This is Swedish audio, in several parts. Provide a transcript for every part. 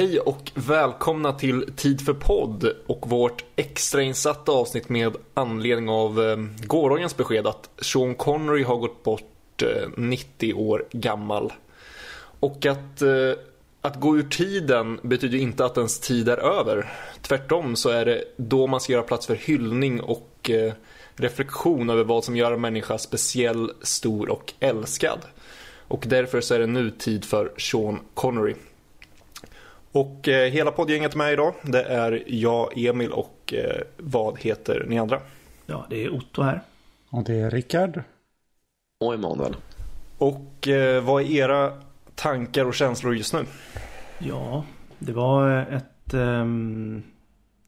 Hej och välkomna till Tid för podd och vårt extrainsatta avsnitt med anledning av eh, gårdagens besked att Sean Connery har gått bort eh, 90 år gammal. Och att, eh, att gå ur tiden betyder inte att ens tid är över. Tvärtom så är det då man ska göra plats för hyllning och eh, reflektion över vad som gör en människa speciell, stor och älskad. Och därför så är det nu tid för Sean Connery. Och eh, hela poddgänget med idag, det är jag, Emil och eh, vad heter ni andra? Ja, det är Otto här. Och det är Rickard. Och Emanuel. Och eh, vad är era tankar och känslor just nu? Ja, det var ett... Um,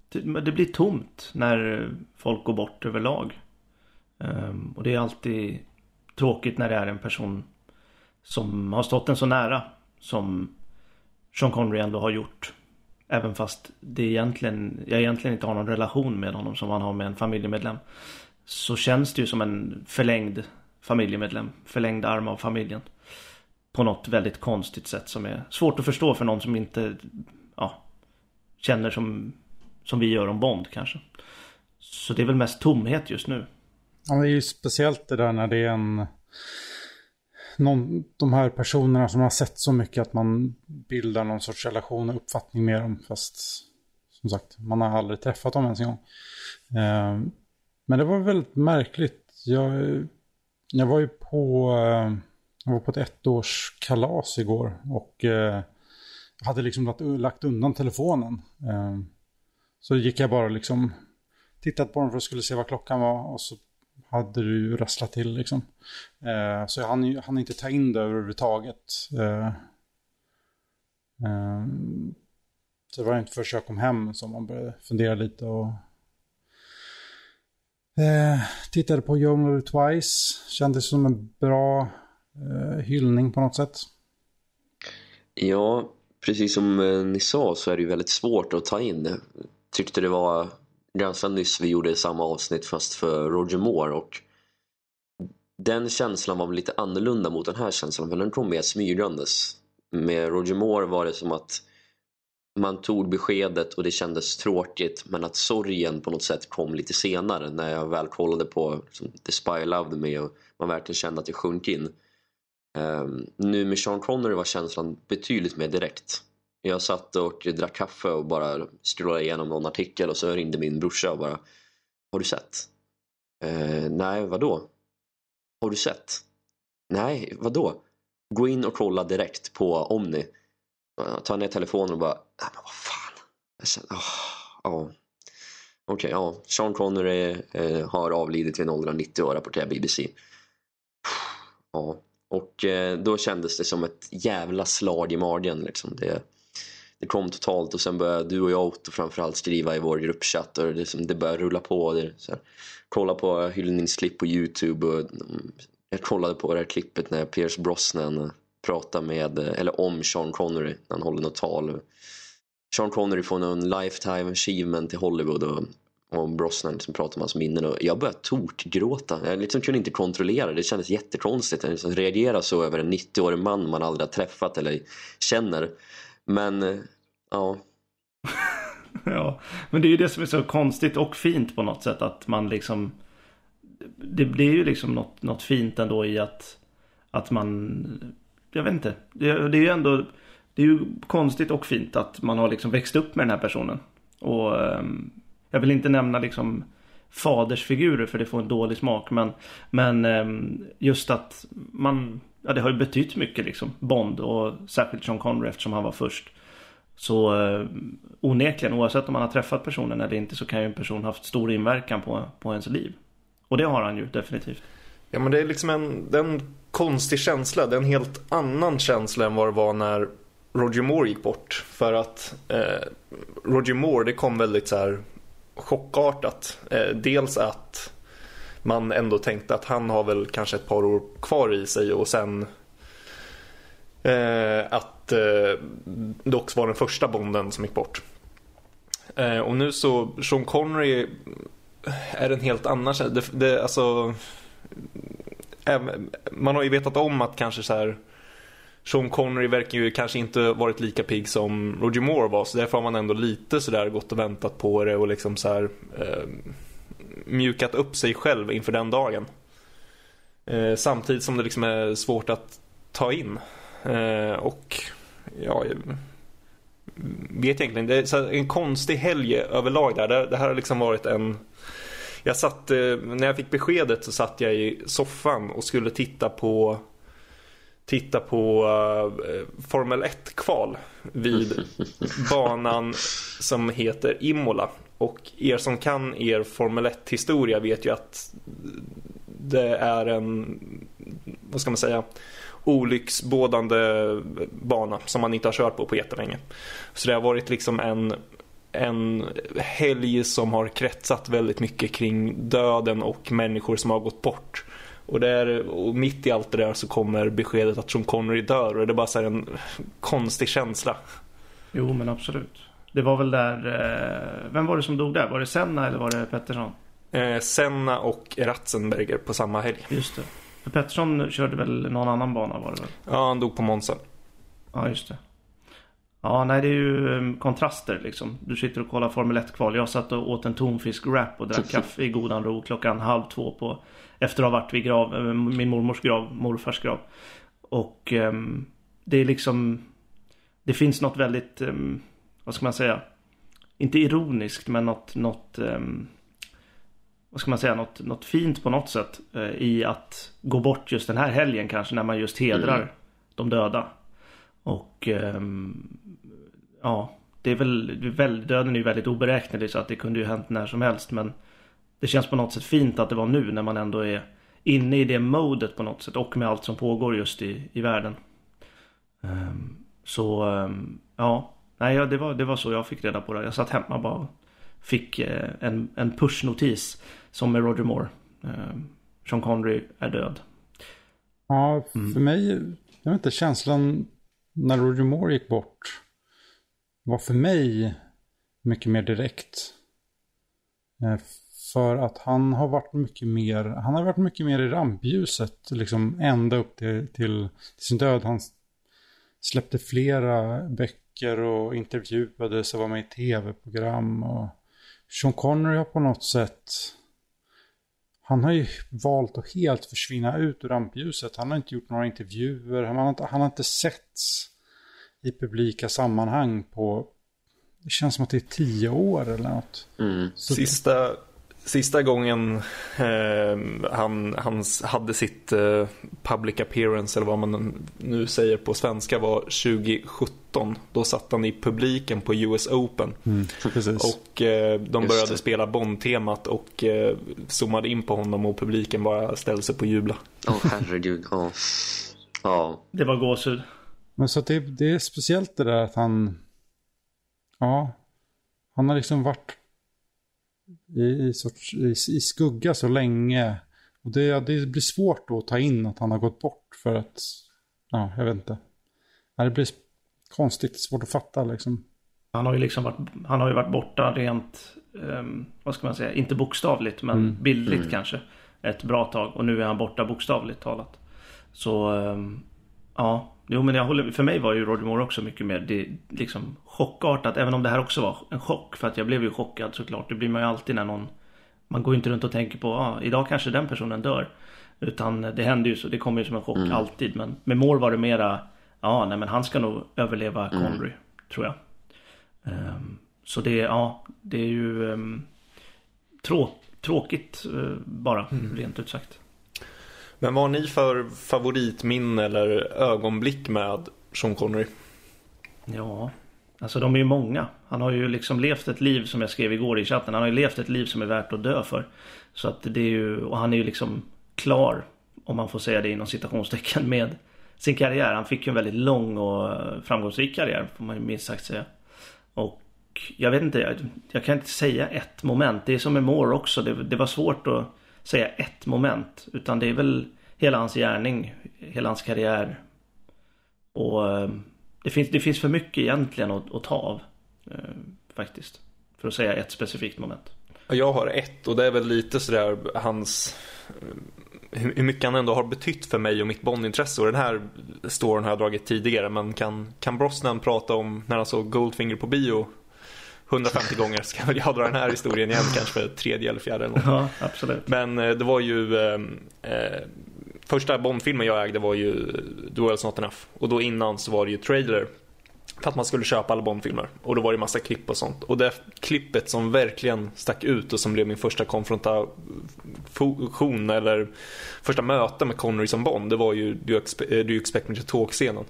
det, det, blir tomt när folk går bort överlag. Um, och det är alltid tråkigt när det är en person som har stått en så nära som Sean Connery ändå har gjort. Även fast det egentligen, jag egentligen inte har någon relation med honom som man har med en familjemedlem. Så känns det ju som en förlängd familjemedlem. Förlängd arm av familjen. På något väldigt konstigt sätt som är svårt att förstå för någon som inte ja, känner som, som vi gör om Bond kanske. Så det är väl mest tomhet just nu. Ja, det är ju speciellt det där när det är en någon, de här personerna som har sett så mycket att man bildar någon sorts relation och uppfattning med dem. Fast som sagt, man har aldrig träffat dem ens en gång. Eh, men det var väldigt märkligt. Jag, jag var ju på, eh, jag var på ett ettårskalas igår och eh, hade liksom lagt, lagt undan telefonen. Eh, så gick jag bara liksom tittat på den för att skulle se vad klockan var och så hade du rasslat till liksom. Eh, så jag hann, hann inte ta in det överhuvudtaget. Eh, eh, så det var inte förrän jag kom hem som man började fundera lite och eh, tittade på Young Twice. Kändes som en bra eh, hyllning på något sätt. Ja, precis som eh, ni sa så är det ju väldigt svårt att ta in. Tyckte det var ganska nyss vi gjorde samma avsnitt fast för Roger Moore och den känslan var lite annorlunda mot den här känslan för den kom mer smygandes. Med Roger Moore var det som att man tog beskedet och det kändes tråkigt men att sorgen på något sätt kom lite senare när jag väl kollade på liksom, The Spy Loved Me och man verkligen kände att det sjönk in. Um, nu med Sean Connery var känslan betydligt mer direkt. Jag satt och drack kaffe och bara scrollade igenom någon artikel och så ringde min brorsa och bara Har du sett? Eh, nej, vadå? Har du sett? Nej, vadå? Gå in och kolla direkt på Omni. Eh, ta ner telefonen och bara, nej men vad fan. Jag känner, oh, ah, oh. Okej, okay, ja. Sean Connery eh, har avlidit vid en ålder av 90 år, rapporterar BBC. Ja, och eh, då kändes det som ett jävla slag i magen liksom. Det, det kom totalt och sen började du och jag Otto framförallt skriva i vår gruppchatt och det, det började rulla på. Det, så här, kolla på hyllningsklipp på Youtube och jag kollade på det här klippet när Pierce Brosnan pratar med, eller om Sean Connery när han håller något tal. Sean Connery får någon lifetime achievement i Hollywood och, och Brosnan liksom pratar om hans minnen och jag började tokgråta. Jag liksom kunde inte kontrollera det, det kändes jättekonstigt. att liksom reagera så över en 90-årig man man aldrig har träffat eller känner. Men, eh, ja. ja, men det är ju det som är så konstigt och fint på något sätt att man liksom det, blir ju liksom något, något fint ändå i att att man jag vet inte, det, det är ju ändå det är ju konstigt och fint att man har liksom växt upp med den här personen. Och ehm, jag vill inte nämna liksom fadersfigurer för det får en dålig smak. Men, men ehm, just att man ja, det har ju betytt mycket liksom. Bond och särskilt Sean Connery eftersom han var först. Så eh, onekligen, oavsett om man har träffat personen eller inte så kan ju en person haft stor inverkan på, på ens liv. Och det har han ju definitivt. Ja men det är liksom en, det är en konstig känsla. Det är en helt annan känsla än vad det var när Roger Moore gick bort. För att eh, Roger Moore det kom väldigt så här chockartat. Eh, dels att man ändå tänkte att han har väl kanske ett par år kvar i sig och sen eh, att eh, det också var den första Bonden som gick bort. Eh, och nu så, Sean Connery är en helt annan det, det, alltså, Man har ju vetat om att kanske så här Sean Connery verkar ju kanske inte varit lika pigg som Roger Moore var så därför har man ändå lite sådär gått och väntat på det och liksom så här, eh, mjukat upp sig själv inför den dagen. Eh, samtidigt som det liksom är svårt att ta in. Eh, och ja, jag vet egentligen. Det är en konstig helg överlag där. Det här har liksom varit en jag satt, eh, när jag fick beskedet så satt jag i soffan och skulle titta på titta på uh, Formel 1-kval vid banan som heter Imola. Och er som kan er Formel 1-historia vet ju att det är en, vad ska man säga, olycksbådande bana som man inte har kört på på jättelänge. Så det har varit liksom en en helg som har kretsat väldigt mycket kring döden och människor som har gått bort. Och, där, och mitt i allt det där så kommer beskedet att Sean Connery dör och det är bara så en konstig känsla. Jo men absolut. Det var väl där, eh, vem var det som dog där? Var det Senna eller var det Pettersson? Eh, Senna och Ratzenberger på samma helg. Just det. För Pettersson körde väl någon annan bana var det väl? Ja, han dog på Monza. Ja, just det. Ja, nej det är ju um, kontraster liksom. Du sitter och kollar Formel 1-kval. Jag satt och åt en tonfisk-wrap och drack kaffe i godan ro klockan halv två på efter att ha varit vid grav, eh, min mormors grav, morfars grav. Och um, det är liksom Det finns något väldigt um, Vad ska man säga Inte ironiskt men något, något um, Vad ska man säga, något, något fint på något sätt uh, I att gå bort just den här helgen kanske när man just hedrar mm. de döda. Och Ja Det är väl, döden är ju väldigt oberäknelig så att det kunde ju hänt när som helst men det känns på något sätt fint att det var nu när man ändå är inne i det modet på något sätt och med allt som pågår just i, i världen. Um, så um, ja, nej det var, det var så jag fick reda på det. Jag satt hemma bara och fick uh, en, en pushnotis som med Roger Moore. Um, Sean Connery är död. Ja, för mm. mig, jag vet inte, känslan när Roger Moore gick bort var för mig mycket mer direkt. För att han har varit mycket mer, han har varit mycket mer i rampljuset, liksom ända upp till, till, till sin död. Han släppte flera böcker och intervjuades och var med i tv-program. Och Sean Connery har på något sätt, han har ju valt att helt försvinna ut ur rampljuset. Han har inte gjort några intervjuer, han har inte, han har inte setts i publika sammanhang på, det känns som att det är tio år eller något. Mm. Sista Sista gången eh, han, han hade sitt eh, public appearance eller vad man nu säger på svenska var 2017. Då satt han i publiken på US Open. Mm, och eh, de började spela Bond-temat och eh, zoomade in på honom och publiken bara ställde sig på jubla. Åh oh, herregud, ja. Oh. Det var gåshud. Men så det, det är speciellt det där att han, ja, han har liksom varit i, i, sorts, i, i skugga så länge. Och det, det blir svårt att ta in att han har gått bort för att, ja, jag vet inte. Det blir konstigt, svårt att fatta liksom. Han har ju liksom varit, han har ju varit borta rent, um, vad ska man säga, inte bokstavligt men mm. bildligt mm. kanske. Ett bra tag och nu är han borta bokstavligt talat. Så um, ja, jo men jag håller, för mig var ju Roger Moore också mycket mer det, liksom chockartat. Även om det här också var en chock. För att jag blev ju chockad såklart. Det blir man ju alltid när någon Man går ju inte runt och tänker på ah, idag kanske den personen dör. Utan det händer ju så. Det kommer ju som en chock mm. alltid. Men med Moore var det mera Ja nej men han ska nog överleva. Connery. Mm. Tror jag. Um, så det, ja det är ju um, trå Tråkigt uh, bara mm. rent ut sagt. Men vad har ni för favoritminne eller ögonblick med Sean Connery? Ja, Alltså de är ju många. Han har ju liksom levt ett liv som jag skrev igår i chatten. Han har ju levt ett liv som är värt att dö för. Så att det är ju, och han är ju liksom klar, om man får säga det inom citationstecken, med sin karriär. Han fick ju en väldigt lång och framgångsrik karriär, får man ju minst sagt säga. Och jag vet inte, jag, jag kan inte säga ett moment. Det är som med Moore också. Det, det var svårt att säga ett moment. Utan det är väl hela hans gärning, hela hans karriär. Och eh, det finns, det finns för mycket egentligen att, att ta av. Eh, faktiskt. För att säga ett specifikt moment. Jag har ett och det är väl lite sådär hans hur mycket han ändå har betytt för mig och mitt Bondintresse. Och den här storyn har jag dragit tidigare. Men kan, kan Brosnan prata om när han såg Goldfinger på bio 150 gånger ska väl jag dra den här historien igen kanske för tredje eller fjärde eller något. Ja, absolut. Men eh, det var ju eh, eh, första Bondfilmen jag ägde var ju Duels Not Enough. Och då innan så var det ju trailer för att man skulle köpa alla Bondfilmer. Och då var det massa klipp och sånt. Och det klippet som verkligen stack ut och som blev min första konfrontation eller första möte med Connery som Bond, det var ju Do You Do you expect Me To Talk-scenen.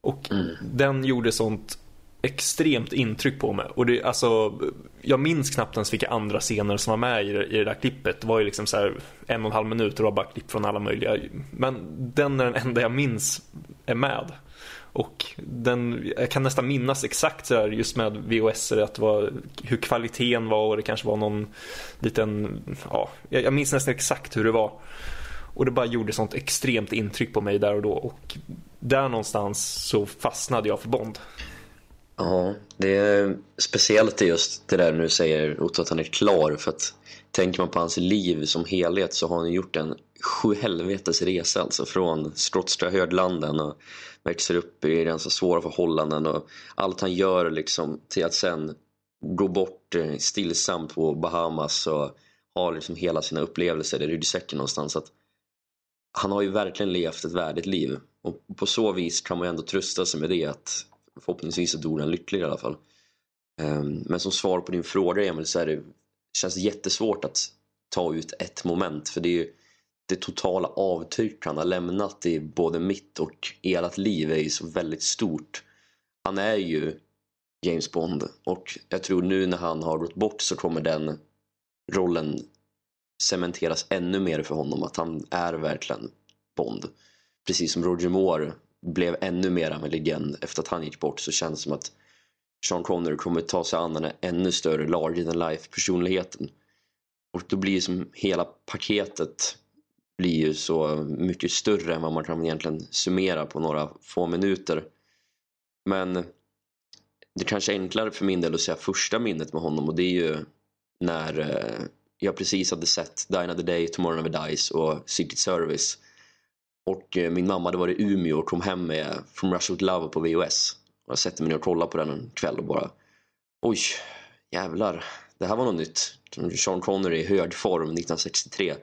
Och mm. den gjorde sånt extremt intryck på mig. Och det, alltså, jag minns knappt ens vilka andra scener som var med i, i det där klippet. Det var ju liksom så här en och en halv minut och det var bara klipp från alla möjliga. Men den är den enda jag minns är med. Och den, jag kan nästan minnas exakt så här, just med VHS att det var, hur kvaliteten var och det kanske var någon liten, ja, jag minns nästan exakt hur det var. Och det bara gjorde sånt extremt intryck på mig där och då. Och där någonstans så fastnade jag för Bond. Ja, det är speciellt just det där nu säger Otto att han är klar för att tänker man på hans liv som helhet så har han gjort en sjuhelvetes resa alltså från Strottstra höglanden och växer upp i ganska svåra förhållanden och allt han gör liksom till att sen gå bort eh, stillsamt på Bahamas och ha liksom hela sina upplevelser i ryggsäcken någonstans. Att han har ju verkligen levt ett värdigt liv och på så vis kan man ju ändå trösta sig med det att förhoppningsvis så dog han lycklig i alla fall. Ehm, men som svar på din fråga Emil så är det, känns det jättesvårt att ta ut ett moment för det är ju det totala avtryck han har lämnat i både mitt och ert liv är ju så väldigt stort. Han är ju James Bond och jag tror nu när han har gått bort så kommer den rollen cementeras ännu mer för honom att han är verkligen Bond. Precis som Roger Moore blev ännu mer av en legend efter att han gick bort så känns det som att Sean Connery kommer ta sig an den här ännu större larger than life personligheten. Och då blir som hela paketet blir ju så mycket större än vad man kan egentligen summera på några få minuter. Men det kanske är enklare för min del att säga första minnet med honom och det är ju när eh, jag precis hade sett Die Another Day, Tomorrow Never Dies och Secret Service. Och eh, min mamma hade varit i Umeå och kom hem med From Russia With Love på VHS. Och jag sätter mig ner och kollar på den en kväll och bara Oj, jävlar. Det här var något nytt. Sean Connery i hög form 1963.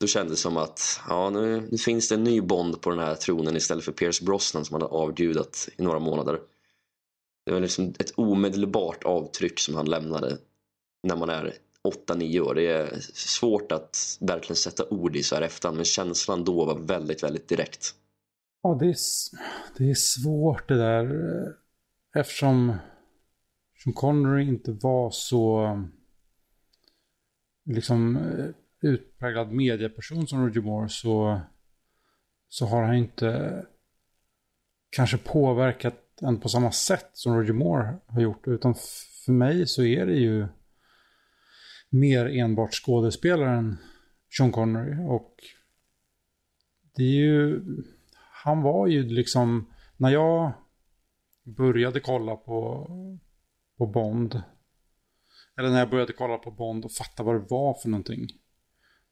Då kändes det som att ja, nu, nu, finns det en ny Bond på den här tronen istället för Pierce Brosnan som han hade avgudat i några månader. Det var liksom ett omedelbart avtryck som han lämnade när man är 8-9 år. Det är svårt att verkligen sätta ord i så här efterhand men känslan då var väldigt, väldigt direkt. Ja, det är, det är svårt det där eftersom Sean Connery inte var så liksom eh, utpräglad medieperson som Roger Moore så, så har han inte kanske påverkat en på samma sätt som Roger Moore har gjort. Utan för mig så är det ju mer enbart skådespelaren Sean Connery. Och det är ju, han var ju liksom, när jag började kolla på, på Bond, eller när jag började kolla på Bond och fatta vad det var för någonting.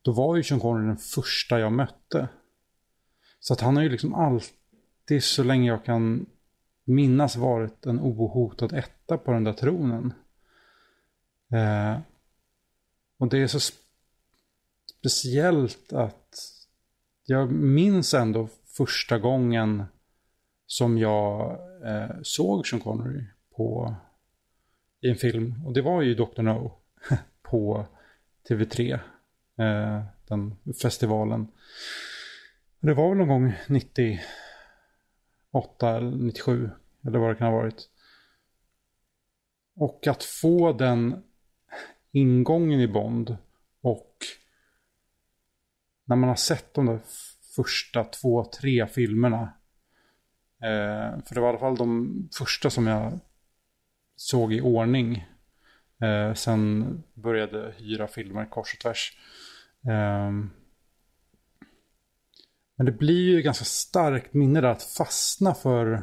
Då var ju Sean Connery den första jag mötte. Så att han har ju liksom alltid så länge jag kan minnas varit en ohotad etta på den där tronen. Eh, och det är så speciellt att jag minns ändå första gången som jag eh, såg Sean Connery på, i en film. Och det var ju Dr. No på TV3. Eh, den festivalen. Det var väl någon gång 98 eller 97 eller vad det kan ha varit. Och att få den ingången i Bond och när man har sett de där första två, tre filmerna. Eh, för det var i alla fall de första som jag såg i ordning. Eh, sen började hyra filmer kors och tvärs. Eh, men det blir ju ganska starkt minne där att fastna för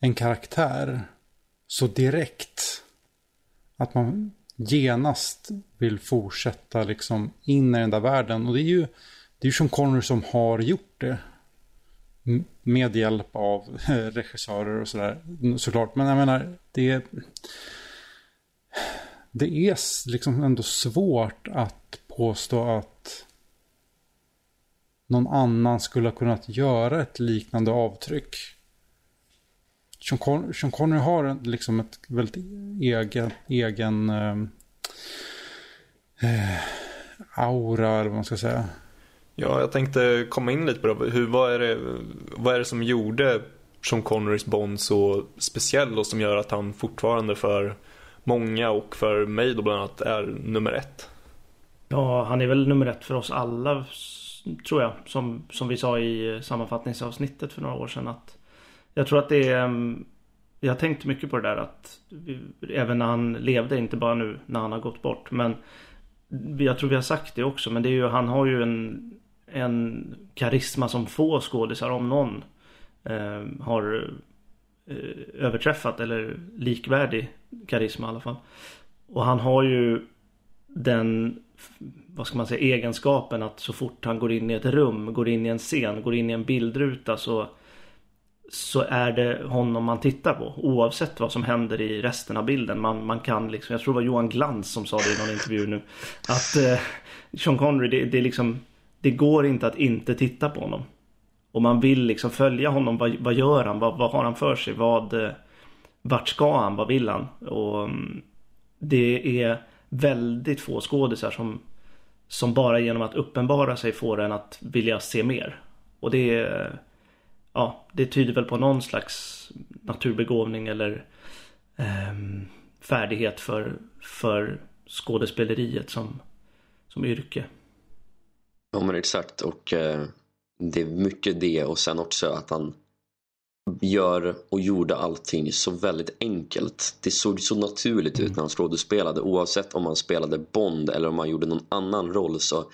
en karaktär så direkt. Att man genast vill fortsätta liksom in i den där världen. Och det är ju, det är ju Sean Connery som har gjort det. Med hjälp av regissörer och sådär såklart. Men jag menar, det är... Det är liksom ändå svårt att påstå att någon annan skulle ha kunnat göra ett liknande avtryck. Sean, Con Sean Connery har en, liksom ett väldigt egen, egen ehm, eh, aura, eller vad man ska säga. Ja, jag tänkte komma in lite på det. Hur, vad, är det vad är det som gjorde Sean Connerys Bond så speciell och som gör att han fortfarande för många och för mig då bland annat är nummer ett? Ja, han är väl nummer ett för oss alla tror jag. Som, som vi sa i sammanfattningsavsnittet för några år sedan. Att jag tror att det är... Mm, jag har tänkt mycket på det där att vi, även när han levde, inte bara nu när han har gått bort. Men jag tror vi har sagt det också. Men det är ju, han har ju en, en karisma som få skådisar, om någon, eh, har eh, överträffat. Eller likvärdig karisma i alla fall. Och han har ju den vad ska man säga, egenskapen att så fort han går in i ett rum, går in i en scen, går in i en bildruta så så är det honom man tittar på oavsett vad som händer i resten av bilden. Man, man kan liksom, jag tror det var Johan Glans som sa det i någon intervju nu. Att eh, Sean Connery, det, det, är liksom, det går inte att inte titta på honom. Och man vill liksom följa honom. Vad, vad gör han? Vad, vad har han för sig? Vad, eh, vart ska han? Vad vill han? Och mm, det är väldigt få skådisar som, som bara genom att uppenbara sig får en att vilja se mer. Och det är, ja, det tyder väl på någon slags naturbegåvning eller eh, färdighet för, för skådespeleriet som, som yrke. Ja men exakt och eh, det är mycket det och sen också att han gör och gjorde allting så väldigt enkelt. Det såg så naturligt ut när han skådespelade oavsett om han spelade Bond eller om han gjorde någon annan roll så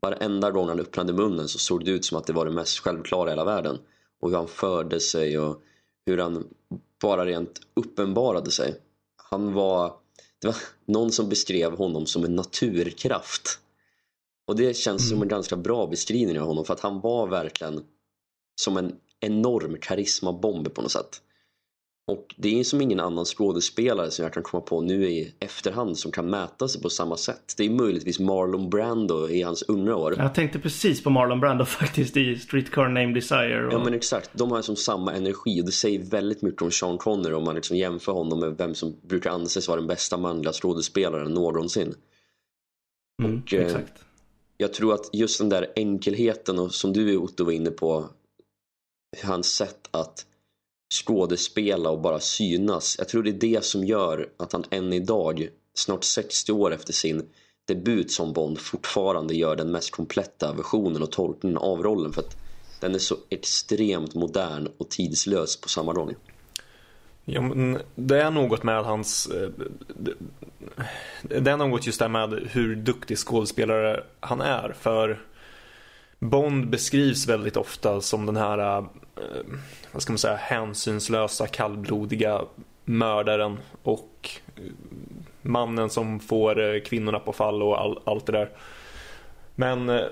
varenda gång han öppnade munnen så såg det ut som att det var det mest självklara i hela världen. Och hur han förde sig och hur han bara rent uppenbarade sig. Han var, det var någon som beskrev honom som en naturkraft. Och det känns mm. som en ganska bra beskrivning av honom för att han var verkligen som en enorm karismabomb på något sätt. Och det är som ingen annan skådespelare som jag kan komma på nu i efterhand som kan mäta sig på samma sätt. Det är möjligtvis Marlon Brando i hans unga år. Jag tänkte precis på Marlon Brando faktiskt i Streetcar Named Desire. Och... Ja men exakt, de har som samma energi och det säger väldigt mycket om Sean Connery om man liksom jämför honom med vem som brukar anses vara den bästa manliga skådespelaren någonsin. Mm, och, eh, exakt. Jag tror att just den där enkelheten och som du Otto var inne på hans sätt att skådespela och bara synas. Jag tror det är det som gör att han än idag, snart 60 år efter sin debut som Bond, fortfarande gör den mest kompletta versionen och tolkningen av rollen. För att den är så extremt modern och tidslös på samma gång. Ja, men det är något med hans... Eh, det är något just där med hur duktig skådespelare han är. För Bond beskrivs väldigt ofta som den här, eh, vad ska man säga, hänsynslösa, kallblodiga mördaren och eh, mannen som får eh, kvinnorna på fall och all, allt det där. Men eh,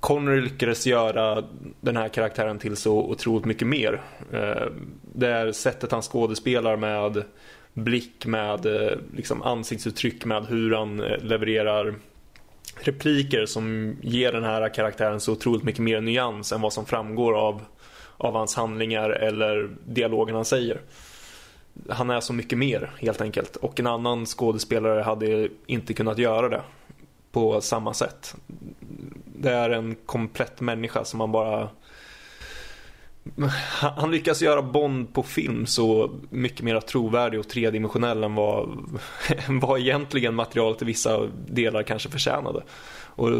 Connery lyckades göra den här karaktären till så otroligt mycket mer. Eh, det är sättet han skådespelar med blick, med eh, liksom ansiktsuttryck, med hur han eh, levererar repliker som ger den här karaktären så otroligt mycket mer nyans än vad som framgår av, av hans handlingar eller dialogen han säger. Han är så mycket mer helt enkelt och en annan skådespelare hade inte kunnat göra det på samma sätt. Det är en komplett människa som man bara han lyckas göra Bond på film så mycket mer trovärdig och tredimensionell än vad, vad egentligen materialet i vissa delar kanske förtjänade. Och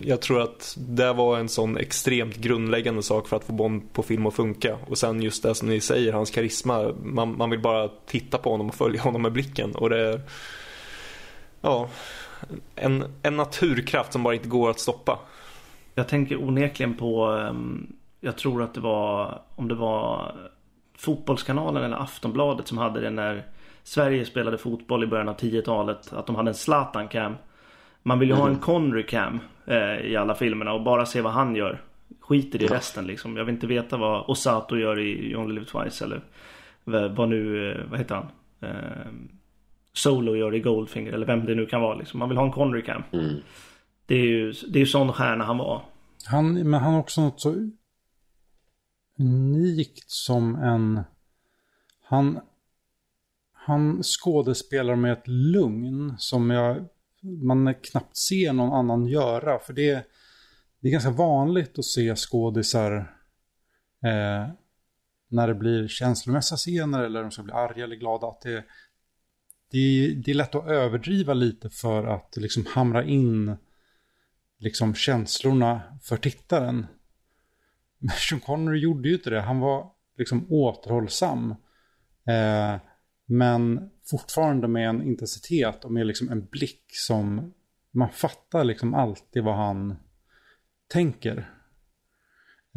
jag tror att det var en sån extremt grundläggande sak för att få Bond på film att funka. Och sen just det som ni säger, hans karisma. Man, man vill bara titta på honom och följa honom med blicken. Och det är ja, en, en naturkraft som bara inte går att stoppa. Jag tänker onekligen på um jag tror att det var, om det var Fotbollskanalen eller Aftonbladet som hade den där Sverige spelade fotboll i början av 10-talet. Att de hade en Zlatan-cam. Man vill ju ha en Connery-cam eh, i alla filmerna och bara se vad han gör. Skiter i resten liksom. Jag vill inte veta vad Osato gör i You Only Live Twice eller vad nu, eh, vad heter han? Eh, Solo gör i Goldfinger eller vem det nu kan vara liksom. Man vill ha en Connery-cam. Mm. Det är ju det är ju sån stjärna han var. Han, men han har också något så unikt som en... Han, han skådespelar med ett lugn som jag, man knappt ser någon annan göra. För det, det är ganska vanligt att se skådisar eh, när det blir känslomässiga scener eller de ska bli arga eller glada. Att det, det, det är lätt att överdriva lite för att liksom hamra in liksom känslorna för tittaren. Men Sean Connery gjorde ju inte det. Han var liksom återhållsam. Eh, men fortfarande med en intensitet och med liksom en blick som man fattar liksom alltid vad han tänker.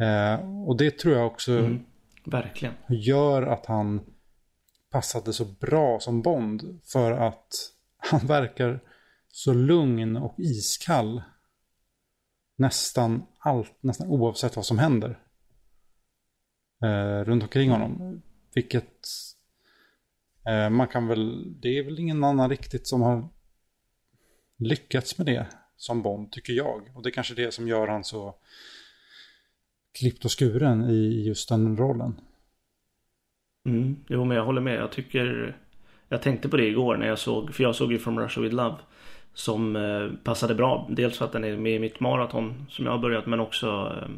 Eh, och det tror jag också mm, verkligen. gör att han passade så bra som Bond. För att han verkar så lugn och iskall nästan allt, nästan oavsett vad som händer. Eh, runt omkring honom. Vilket eh, man kan väl, det är väl ingen annan riktigt som har lyckats med det som Bond, tycker jag. Och det är kanske det som gör han så klippt och skuren i just den rollen. Mm, jo, men jag håller med. Jag tycker... Jag tänkte på det igår när jag såg, för jag såg ju From Russia With Love. Som eh, passade bra. Dels för att den är med i mitt maraton som jag har börjat men också eh,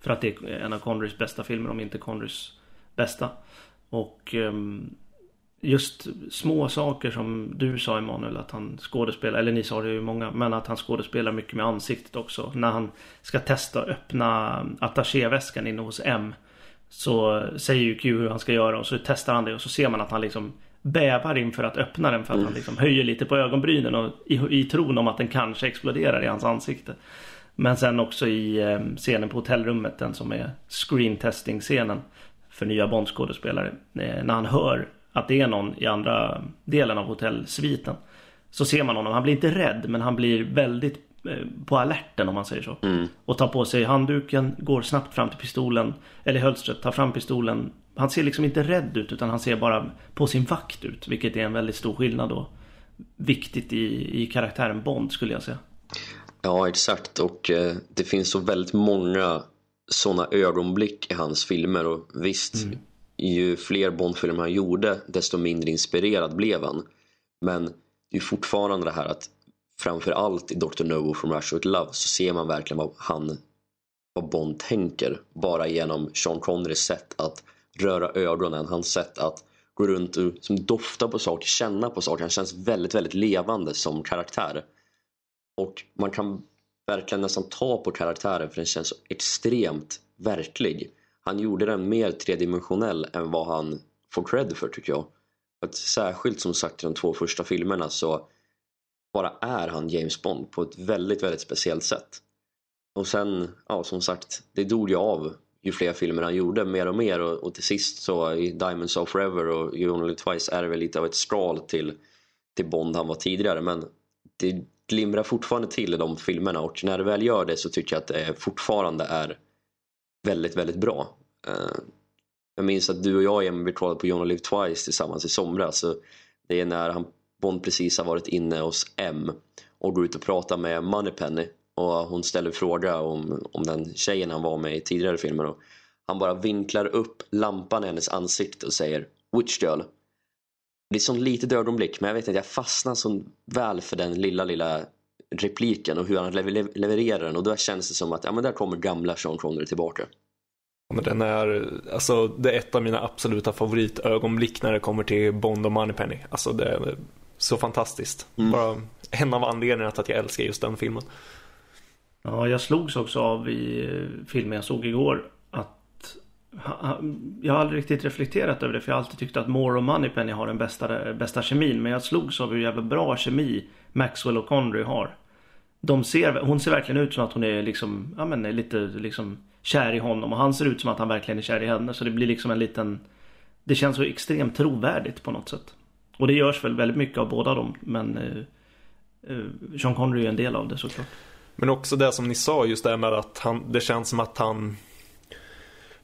för att det är en av Conrys bästa filmer om inte Conrys bästa. Och ehm, just små saker som du sa Emanuel att han skådespelar, eller ni sa det ju många, men att han skådespelar mycket med ansiktet också. När han ska testa att öppna attachéväskan inne hos M. Så säger ju Q hur han ska göra och så testar han det och så ser man att han liksom bävar inför att öppna den för att han liksom höjer lite på ögonbrynen och i, i tron om att den kanske exploderar i hans ansikte. Men sen också i eh, scenen på hotellrummet, den som är screen testing scenen för nya Bondskådespelare. Eh, när han hör att det är någon i andra delen av hotellsviten. Så ser man honom, han blir inte rädd men han blir väldigt på alerten om man säger så. Mm. Och tar på sig handduken, går snabbt fram till pistolen, eller hölstret, tar fram pistolen, han ser liksom inte rädd ut utan han ser bara på sin vakt ut. Vilket är en väldigt stor skillnad och viktigt i, i karaktären Bond skulle jag säga. Ja, exakt. Och eh, det finns så väldigt många sådana ögonblick i hans filmer. Och visst, mm. ju fler Bond-filmer han gjorde, desto mindre inspirerad blev han. Men det är fortfarande det här att framförallt i Dr. No from Rush with Love så ser man verkligen vad han vad Bond tänker. Bara genom Sean Connerys sätt att röra ögonen, hans sätt att gå runt och som dofta på saker, känna på saker. Han känns väldigt, väldigt levande som karaktär. Och man kan verkligen nästan ta på karaktären för den känns så extremt verklig. Han gjorde den mer tredimensionell än vad han får cred för tycker jag. Att särskilt som sagt i de två första filmerna så bara är han James Bond på ett väldigt, väldigt speciellt sätt. Och sen, ja som sagt, det dog ju av ju fler filmer han gjorde mer och mer och, och till sist så i Diamonds of Forever och You Only Twice är det väl lite av ett skal till, till Bond han var tidigare men det glimrar fortfarande till i de filmerna och när det väl gör det så tycker jag att det fortfarande är väldigt, väldigt bra. Eh, jag minns att du och jag Emil, vi kollade på You Only Live Twice tillsammans i somras. Så det är när han, Bond precis har varit inne hos M och går ut och pratar med Moneypenny och hon ställer fråga om, om den tjejen han var med i tidigare filmer och han bara vinklar upp lampan i hennes ansikte och säger Witch girl? Det är ett sånt litet ögonblick men jag vet inte, jag fastnar så väl för den lilla lilla repliken och hur han levererar den och då känns det som att ja men där kommer gamla Sean Connery tillbaka. Men den är, alltså, det är ett av mina absoluta favoritögonblick när det kommer till Bond och Moneypenny. Alltså det är så fantastiskt. Mm. Bara en av anledningarna till att jag älskar just den filmen. Ja, jag slogs också av i filmen jag såg igår att jag har aldrig riktigt reflekterat över det för jag har alltid tyckt att Moore och Moneypenny har den bästa, bästa kemin. Men jag slogs av hur jävla bra kemi Maxwell och Connery har. De ser, hon ser verkligen ut som att hon är liksom, ja men lite liksom kär i honom och han ser ut som att han verkligen är kär i henne. Så det blir liksom en liten, det känns så extremt trovärdigt på något sätt. Och det görs väl väldigt mycket av båda dem. Men eh, eh, Sean Connery är en del av det såklart. Men också det som ni sa just det med att han, det känns som att han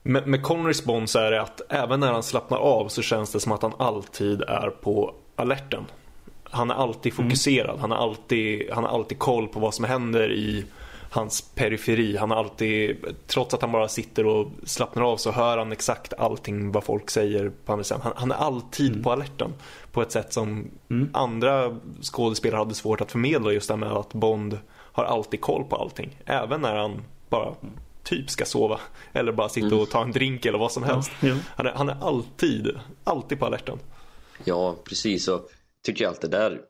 med, med Connerys Bond så är det att även när han slappnar av så känns det som att han alltid är på alerten. Han är alltid mm. fokuserad, mm. han, har alltid, han har alltid koll på vad som händer i hans periferi. Han har alltid, trots att han bara sitter och slappnar av så hör han exakt allting vad folk säger på andra sidan. Han, han är alltid mm. på alerten på ett sätt som mm. andra skådespelare hade svårt att förmedla just det med att Bond har alltid koll på allting. Även när han bara typ ska sova eller bara sitta och ta en drink eller vad som helst. Ja, ja. Han, är, han är alltid, alltid på alerten. Ja, precis. Och tycker jag att det där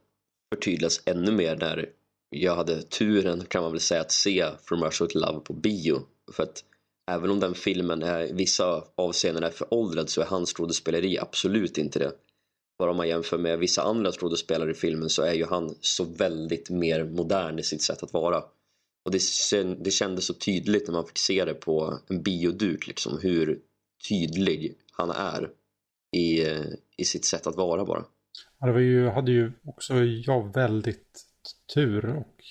förtydligas ännu mer när jag hade turen kan man väl säga att se From Russia with Love på bio. För att även om den filmen är i vissa avseenden är föråldrad så är hans skådespeleri absolut inte det. Bara om man jämför med vissa andra skådespelare i filmen så är ju han så väldigt mer modern i sitt sätt att vara. Och det, det kändes så tydligt när man fick se det på en bioduk liksom hur tydlig han är i, i sitt sätt att vara bara. Ja, det var ju, hade ju också jag väldigt tur och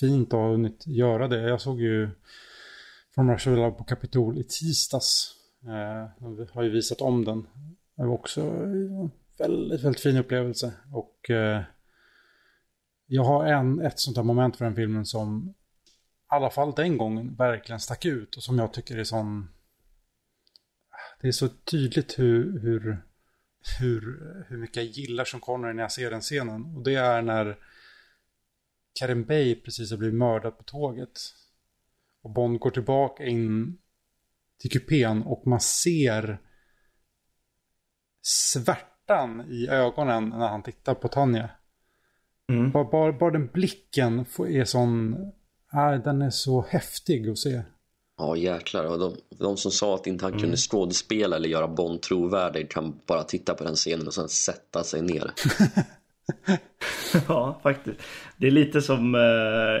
fint att ha hunnit göra det. Jag såg ju från Rushville på Kapitol i tisdags. Eh, vi har ju visat om den. Det var också en väldigt, väldigt fin upplevelse. Och eh, jag har en, ett sånt här moment för den filmen som i alla fall den gången verkligen stack ut och som jag tycker är sån... Det är så tydligt hur, hur, hur, hur mycket jag gillar som Connery när jag ser den scenen. Och det är när Karin Bay precis har blivit mördad på tåget. Och Bond går tillbaka in till kupén och man ser svärtan i ögonen när han tittar på Tanja. Mm. Bara, bara, bara, den blicken är sån, äh, den är så häftig att se. Ja jäklar, och de, de som sa att inte han mm. kunde skådespela eller göra Bond trovärdig kan bara titta på den scenen och sen sätta sig ner. ja, faktiskt. Det är lite som, eh,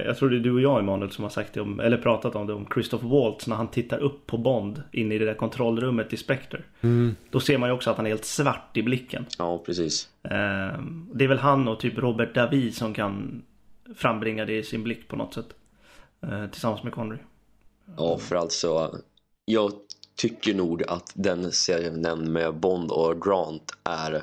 jag tror det är du och jag Emanuel som har sagt det om, eller pratat om det om Christopher Waltz när han tittar upp på Bond inne i det där kontrollrummet i Spectre. Mm. Då ser man ju också att han är helt svart i blicken. Ja, precis. Eh, det är väl han och typ Robert David som kan frambringa det i sin blick på något sätt. Eh, tillsammans med Connery. Ja, för alltså, jag tycker nog att den scenen med Bond och Grant är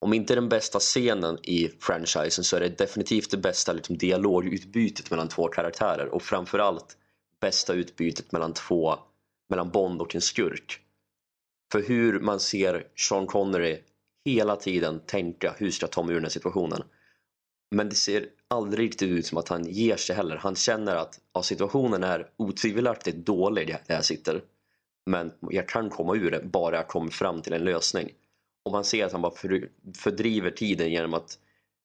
om inte den bästa scenen i franchisen så är det definitivt det bästa liksom, dialogutbytet mellan två karaktärer och framförallt bästa utbytet mellan två, mellan Bond och en skurk. För hur man ser Sean Connery hela tiden tänka hur ska jag ta mig ur den här situationen. Men det ser aldrig riktigt ut som att han ger sig heller. Han känner att ja, situationen är otvivelaktigt dålig där jag sitter. Men jag kan komma ur det bara jag kommer fram till en lösning. Och man ser att han bara fördriver tiden genom att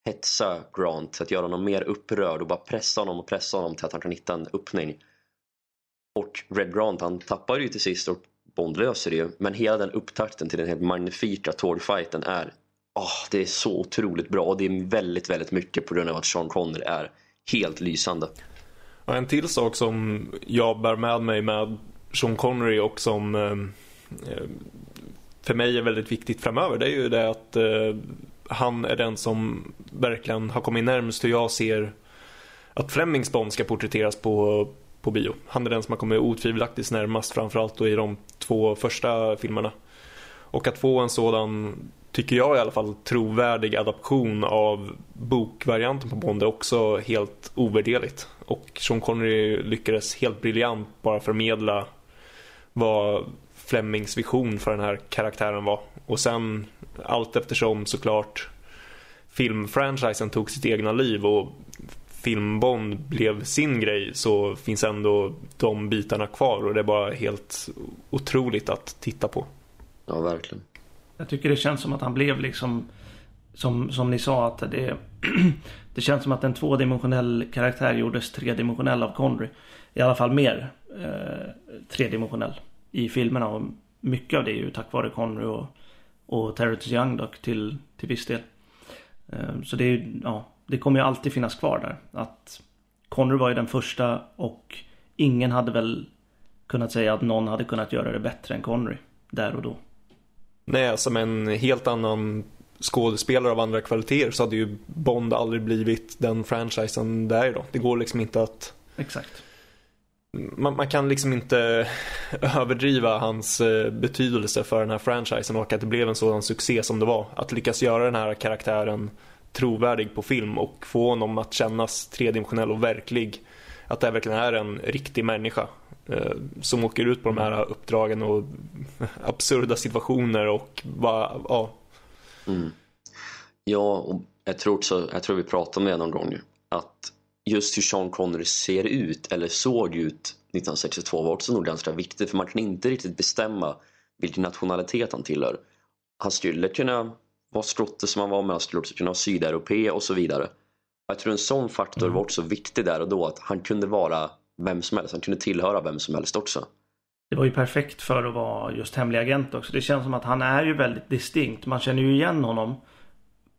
hetsa Grant, att göra honom mer upprörd och bara pressa honom och pressa honom till att han kan hitta en öppning. Och Red Grant han tappar ju till sist och Bond löser det ju. Men hela den upptakten till den här magnifika tårfighten är oh, det är så otroligt bra och det är väldigt, väldigt mycket på grund av att Sean Connery är helt lysande. Och en till sak som jag bär med mig med Sean Connery och som eh, eh för mig är väldigt viktigt framöver det är ju det att eh, han är den som verkligen har kommit närmst hur jag ser att Flemings Bond ska porträtteras på, på bio. Han är den som har kommit otvivelaktigt närmast framförallt då i de två första filmerna. Och att få en sådan, tycker jag i alla fall, trovärdig adaption av bokvarianten på Bond är också helt ovärderligt. Och Sean Connery lyckades helt briljant bara förmedla vad Flemings vision för den här karaktären var. Och sen allt eftersom såklart filmfranchisen tog sitt egna liv och filmbond blev sin grej så finns ändå de bitarna kvar och det är bara helt otroligt att titta på. Ja, verkligen. Jag tycker det känns som att han blev liksom som, som ni sa att det det känns som att en tvådimensionell karaktär gjordes tredimensionell av Connery. I alla fall mer eh, tredimensionell i filmerna och mycket av det är ju tack vare Connery och, och Terrence Young dock till, till viss del. Ehm, så det är ja, det kommer ju alltid finnas kvar där. Att Connery var ju den första och ingen hade väl kunnat säga att någon hade kunnat göra det bättre än Connery där och då. Nej, som en helt annan skådespelare av andra kvaliteter så hade ju Bond aldrig blivit den franchisen där idag. Det går liksom inte att... Exakt. Man, man, kan liksom inte överdriva hans eh, betydelse för den här franchisen och att det blev en sådan succé som det var. Att lyckas göra den här karaktären trovärdig på film och få honom att kännas tredimensionell och verklig. Att det verkligen är en riktig människa eh, som åker ut på de här uppdragen och absurda situationer och bara, ja. Mm. Ja, och jag tror också, jag tror vi pratade om det någon gång, att just hur Sean Connery ser ut eller såg ut 1962 var också nog ganska viktigt för man kan inte riktigt bestämma vilken nationalitet han tillhör. Han skulle kunna vara skotte som han var men han skulle också kunna vara sydeuropé och så vidare. Jag tror en sån faktor mm. var också viktig där och då att han kunde vara vem som helst. Han kunde tillhöra vem som helst också. Det var ju perfekt för att vara just hemlig agent också. Det känns som att han är ju väldigt distinkt. Man känner ju igen honom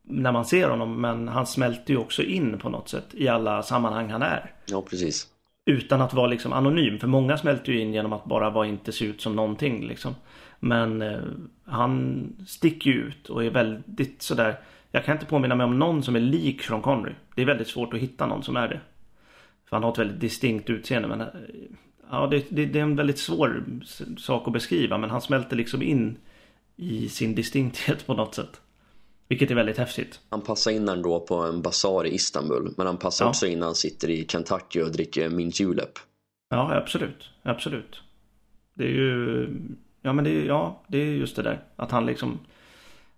när man ser honom men han smälter ju också in på något sätt i alla sammanhang han är. Ja, precis. Utan att vara liksom anonym. För många smälter ju in genom att bara vara inte se ut som någonting liksom. Men eh, han sticker ju ut och är väldigt sådär. Jag kan inte påminna mig om någon som är lik Sean Connery. Det är väldigt svårt att hitta någon som är det. För han har ett väldigt distinkt utseende. Men eh, ja, det, det, det är en väldigt svår sak att beskriva. Men han smälter liksom in i sin distinkthet på något sätt. Vilket är väldigt häftigt. Han passar in ändå på en basar i Istanbul. Men han passar ja. också in när han sitter i Kentucky och dricker mint julep. Ja, absolut. Absolut. Det är ju... Ja, men det är, ja, det är just det där. Att han liksom...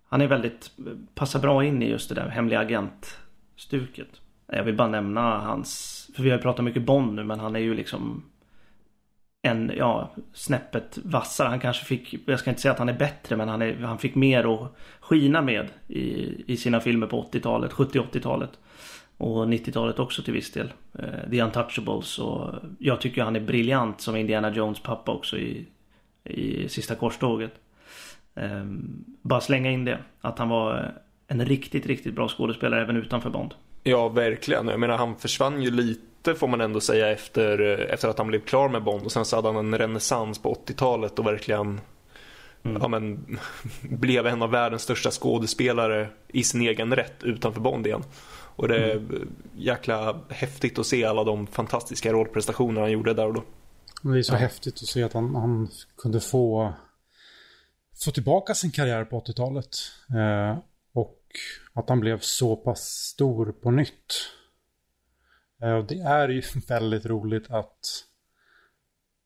Han är väldigt... Passar bra in i just det där hemliga agent-stuket. Jag vill bara nämna hans... För vi har ju pratat mycket Bond nu, men han är ju liksom en, ja, snäppet vassare. Han kanske fick, jag ska inte säga att han är bättre, men han, är, han fick mer att skina med i, i sina filmer på 80-talet, 70-80-talet. Och 90-talet också till viss del. Uh, The Untouchables och jag tycker han är briljant som Indiana Jones pappa också i, i Sista Korståget. Um, bara slänga in det, att han var en riktigt, riktigt bra skådespelare även utanför Bond. Ja, verkligen. Jag menar, han försvann ju lite får man ändå säga efter, efter att han blev klar med Bond och sen så hade han en renässans på 80-talet och verkligen mm. ja, men, blev en av världens största skådespelare i sin egen rätt utanför Bond igen. Och det är mm. jäkla häftigt att se alla de fantastiska rollprestationer han gjorde där och då. Det är så ja. häftigt att se att han, han kunde få, få tillbaka sin karriär på 80-talet. Eh, och att han blev så pass stor på nytt. Eh, och det är ju väldigt roligt att,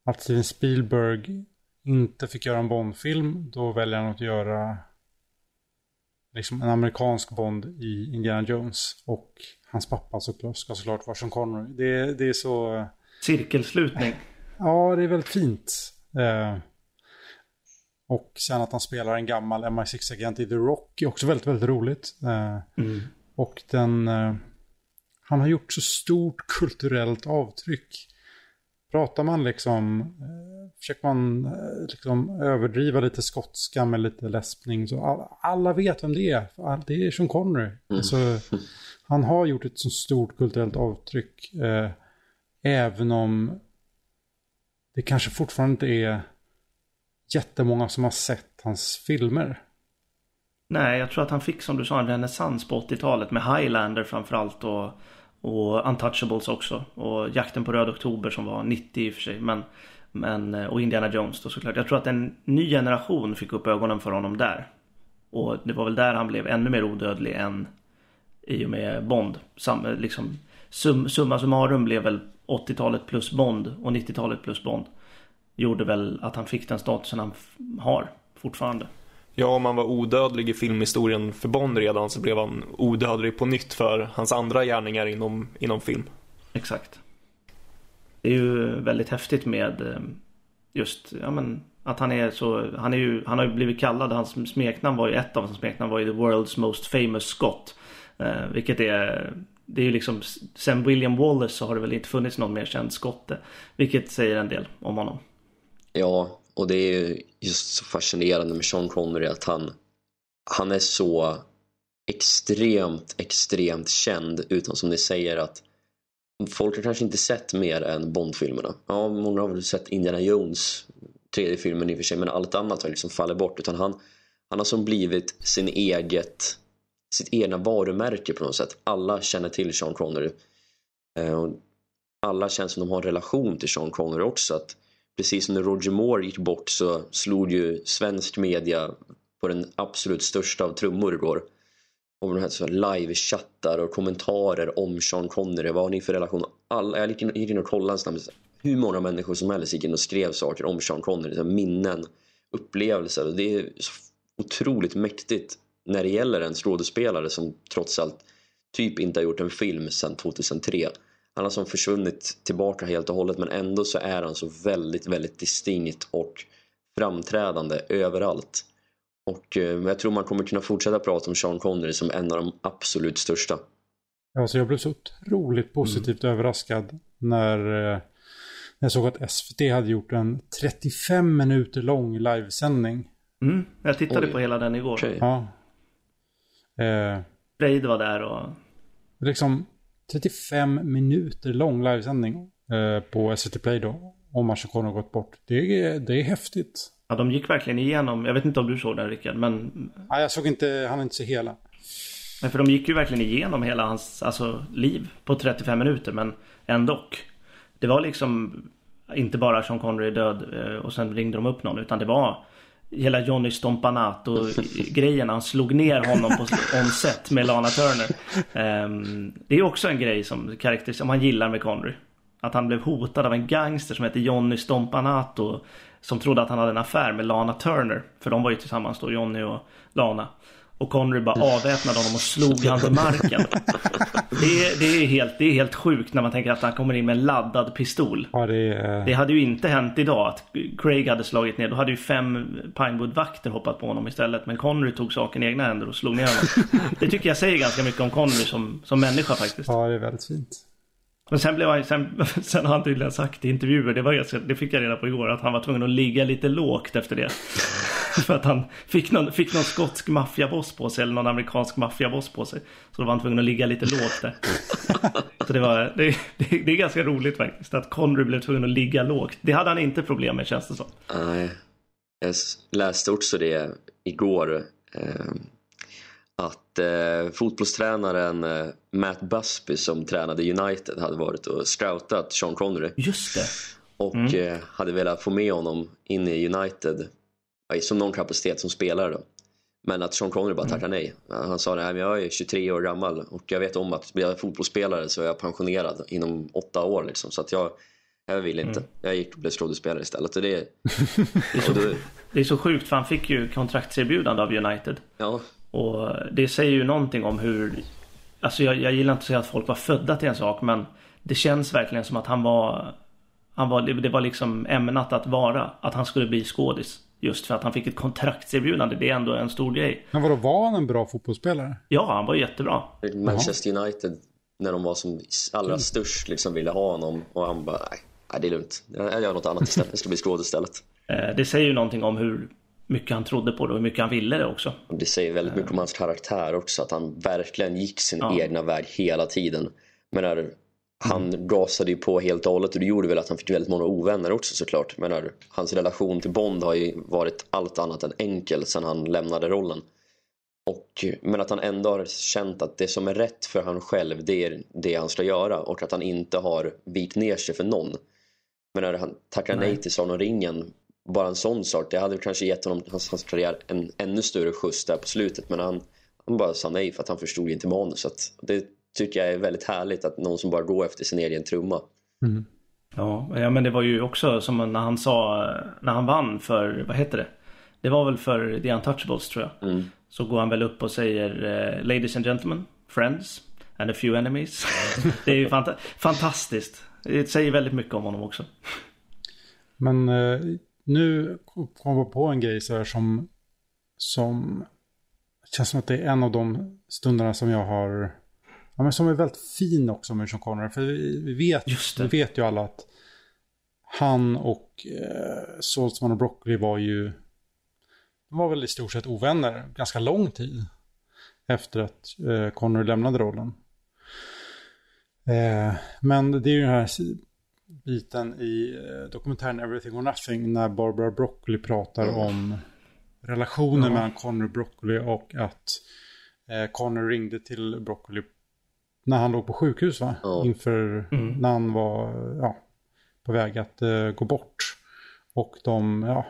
att Steven Spielberg inte fick göra en Bond-film. Då väljer han att göra liksom en amerikansk Bond i Indiana Jones. Och hans pappa såklart, ska såklart vara Sean Connery. Det, det är så... Cirkelslutning. Ja, det är väldigt fint. Eh, och sen att han spelar en gammal MI6-agent i The Rock är också väldigt, väldigt roligt. Eh, mm. Och den... Eh, han har gjort så stort kulturellt avtryck. Pratar man liksom, eh, försöker man eh, liksom överdriva lite skotska med lite läspning så alla, alla vet vem det är. Det är Sean Connery. Mm. Alltså, han har gjort ett så stort kulturellt avtryck. Eh, även om det kanske fortfarande inte är jättemånga som har sett hans filmer. Nej, jag tror att han fick som du sa en renässans på 80-talet med Highlander framförallt och, och Untouchables också. Och Jakten på Röd Oktober som var 90 i och för sig. Men, men, och Indiana Jones då såklart. Jag tror att en ny generation fick upp ögonen för honom där. Och det var väl där han blev ännu mer odödlig än i och med Bond. Sam, liksom, sum, summa summarum blev väl 80-talet plus Bond och 90-talet plus Bond. Gjorde väl att han fick den statusen han har fortfarande. Ja, om han var odödlig i filmhistorien för Bond redan så blev han odödlig på nytt för hans andra gärningar inom, inom film. Exakt. Det är ju väldigt häftigt med eh, just, ja men att han är så, han är ju, han har ju blivit kallad, hans smeknamn var ju, ett av hans smeknamn var ju the world's most famous Scott. Eh, vilket är, det är ju liksom, sen William Wallace så har det väl inte funnits någon mer känd skotte. Vilket säger en del om honom. Ja, och det är just så fascinerande med Sean Connery att han, han är så extremt, extremt känd utan som ni säger att folk har kanske inte sett mer än Bond-filmerna. Ja, många har väl sett Indiana Jones, tredje filmen i och för sig, men allt annat har liksom fallit bort utan han, han har som blivit sin eget sitt egna varumärke på något sätt. Alla känner till Sean Connery. Eh, alla känns som de har en relation till Sean Connery också. Att precis som när Roger Moore gick bort så slog ju svensk media på den absolut största av trummor igår. Och de här live-chattar och kommentarer om Sean Connery. Vad har ni för relation? Alla, jag gick in, och kollade snabbt. Hur många människor som helst gick in och skrev saker om Sean Connery. minnen, upplevelser. Det är så otroligt mäktigt när det gäller en skådespelare som trots allt typ inte har gjort en film sedan 2003. Han har som försvunnit tillbaka helt och hållet men ändå så är han så väldigt, väldigt distinkt och framträdande överallt. Och eh, jag tror man kommer kunna fortsätta prata om Sean Connery som en av de absolut största. Alltså jag blev så otroligt positivt mm. överraskad när, eh, när jag såg att SVT hade gjort en 35 minuter lång livesändning. Mm, jag tittade Oj. på hela den igår. Okay. Ja. Eh, Braid var där och... Liksom 35 minuter lång livesändning eh, på SVT Play då. Om har gått bort. Det är, det är häftigt. Ja, de gick verkligen igenom. Jag vet inte om du såg den Rickard, men... Nej, jag såg inte, han inte så hela. Nej, för de gick ju verkligen igenom hela hans alltså, liv på 35 minuter, men ändå. Det var liksom inte bara Sean Connery död eh, och sen ringde de upp någon, utan det var hela Johnny Stompanato-grejen. Han slog ner honom på on-set med Lana Turner. Um, det är också en grej som, karaktär, som han gillar med Connery. Att han blev hotad av en gangster som heter Johnny Stompanato. Som trodde att han hade en affär med Lana Turner. För de var ju tillsammans då, Johnny och Lana. Och Connery bara avväpnade honom och slog han till marken. Det är, det, är helt, det är helt sjukt när man tänker att han kommer in med en laddad pistol. Ja, det, är... det hade ju inte hänt idag att Craig hade slagit ner. Då hade ju fem Pinewood-vakter hoppat på honom istället. Men Connery tog saken i egna händer och slog ner honom. Det tycker jag säger ganska mycket om Connery som, som människa faktiskt. Ja, det är väldigt fint. Men sen, blev han, sen, sen har han tydligen sagt i intervjuer, det, var, det fick jag reda på igår, att han var tvungen att ligga lite lågt efter det. För att han fick någon, fick någon skotsk maffiaboss på sig, eller någon amerikansk maffiaboss på sig. Så då var han tvungen att ligga lite lågt där. Så det, var, det, det, det är ganska roligt faktiskt, att Connery blev tvungen att ligga lågt. Det hade han inte problem med känns det som. Nej, jag läste också det igår. Eh, att eh, fotbollstränaren eh, Matt Busby som tränade United hade varit och scoutat Sean Connery. Just det. Och mm. eh, hade velat få med honom in i United som någon kapacitet som spelare då. Men att Sean Connery bara tackade mm. nej. Han sa att jag är 23 år gammal och jag vet om att blir jag fotbollsspelare så är jag pensionerad inom åtta år. Liksom. Så att jag, jag vill inte. Mm. Jag gick och blev skådespelare istället. Och det, det, är så, det är så sjukt för han fick ju kontraktserbjudande av United. Ja. Och det säger ju någonting om hur... Alltså jag, jag gillar inte att säga att folk var födda till en sak men det känns verkligen som att han var... Han var det var liksom ämnat att vara. Att han skulle bli skådis. Just för att han fick ett kontraktserbjudande. Det är ändå en stor grej. Men vadå, var han en bra fotbollsspelare? Ja, han var jättebra. Manchester United, när de var som allra mm. störst, liksom ville ha honom. Och han bara, nej, det är lugnt. Jag gör något annat istället. Jag ska bli skådis istället. Eh, det säger ju någonting om hur mycket han trodde på det och hur mycket han ville det också. Det säger väldigt mycket om hans karaktär också. Att han verkligen gick sin ja. egna väg hela tiden. Men när han mm. gasade ju på helt och hållet och det gjorde väl att han fick väldigt många ovänner också såklart. Men när, hans relation till Bond har ju varit allt annat än enkel sedan han lämnade rollen. Och, men att han ändå har känt att det som är rätt för han själv det är det han ska göra och att han inte har vikt ner sig för någon. Men när han tackar nej, nej till Sagan ringen bara en sån sak, det hade kanske gett honom hans, hans karriär en ännu större skjuts där på slutet men han, han bara sa nej för att han förstod inte manuset. Det tycker jag är väldigt härligt att någon som bara går efter sin egen trumma. Mm. Ja, ja, men det var ju också som när han sa, när han vann för, vad heter det? Det var väl för The Untouchables tror jag. Mm. Så går han väl upp och säger uh, Ladies and gentlemen, friends and a few enemies. det är ju fanta fantastiskt. Det säger väldigt mycket om honom också. Men uh, nu kom jag på en grej så här som, som känns som att det är en av de stunderna som jag har, ja men som är väldigt fin också med Sean Connery. För vi, vi vet, vi vet ju alla att han och eh, Saltzman och Broccoli var ju, de var väl i stort sett ovänner ganska lång tid efter att eh, Connery lämnade rollen. Eh, men det är ju den här biten i eh, dokumentären Everything or Nothing när Barbara Broccoli pratar mm. om relationen ja. mellan Connery Broccoli och att eh, Connor ringde till Broccoli när han låg på sjukhus va? Ja. Inför Mm. när han var ja, på väg att eh, gå bort. Och de ja,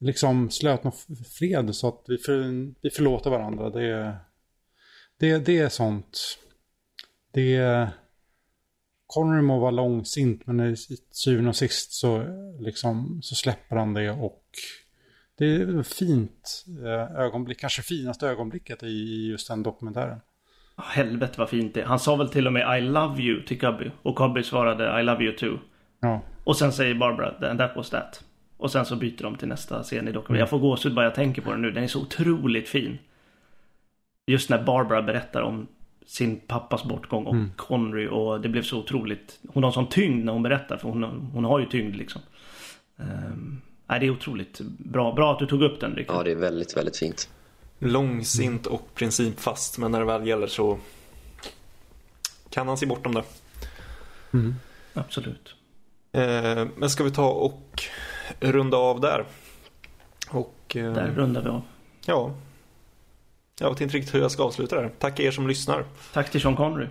liksom slöt någon fred så att vi, för, vi förlåter varandra. Det, det, det är sånt. Det är... Connery må vara långsint men i syvende och sist så, liksom, så släpper han det och det är ett fint eh, ögonblick, kanske finaste ögonblicket i just den dokumentären. Ah, Helvete vad fint det är. Han sa väl till och med I love you till Cubby. Och Cubby svarade I love you too. Ja, Och sen säger Barbara that was that. Och sen så byter de till nästa scen i dokumentären. Jag får gåshud bara jag tänker på den nu. Den är så otroligt fin. Just när Barbara berättar om sin pappas bortgång och Connery och det blev så otroligt. Hon har sån tyngd när hon berättar för hon, hon har ju tyngd liksom. Um, nej, det är otroligt bra. Bra att du tog upp den Rickard. Ja, det är väldigt, väldigt fint. Långsint och principfast, men när det väl gäller så kan han se bortom det. Absolut. Eh, men ska vi ta och runda av där? Och eh, Där rundar vi av. ja. Jag vet inte riktigt hur jag ska avsluta det här. Tack er som lyssnar. Tack till Sean Connery.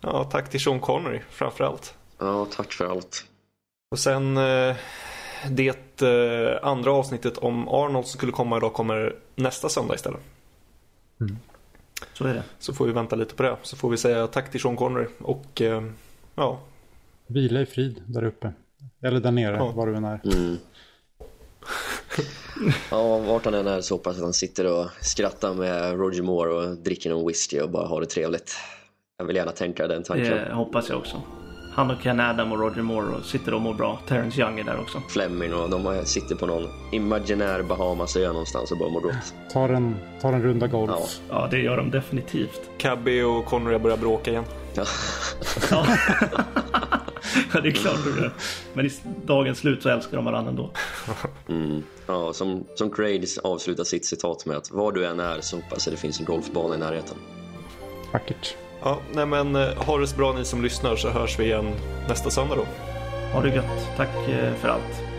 Ja, tack till Sean Connery framförallt. Ja, tack för allt. Och sen eh, det eh, andra avsnittet om Arnold som skulle komma idag kommer nästa söndag istället. Så är det. Så får vi vänta lite på det. Så får vi säga tack till Sean Connery och eh, ja, vila i frid där uppe. Eller där nere, Ja. var du än är. Mm. Ja, vart han än är så hoppas att han sitter och skrattar med Roger Moore och dricker någon whisky och bara har det trevligt. Jag vill gärna tänka den tanken. Det hoppas jag också. Han och Ken Adam och Roger Moore och sitter och mår bra. Terrence Young är där också. Fleming och de har- sitter på någon imaginär Bahamasö någonstans och bara mår gott. Ta en, ta en runda golf. Ja. Ja, det gör de definitivt. Cabby och Connery börjar bråka igen. Ja. Ja, det är klart du det. Men i dagens slut så älskar de varandra ändå. Mm. Ja, som, som Craig avslutar sitt citat med att var du än är så hoppas jag det finns en golfbana i närheten. Vackert. Ja, nej men eh, ha det så bra ni som lyssnar så hörs vi igen nästa söndag då. Ha det gött. Tack eh, för allt.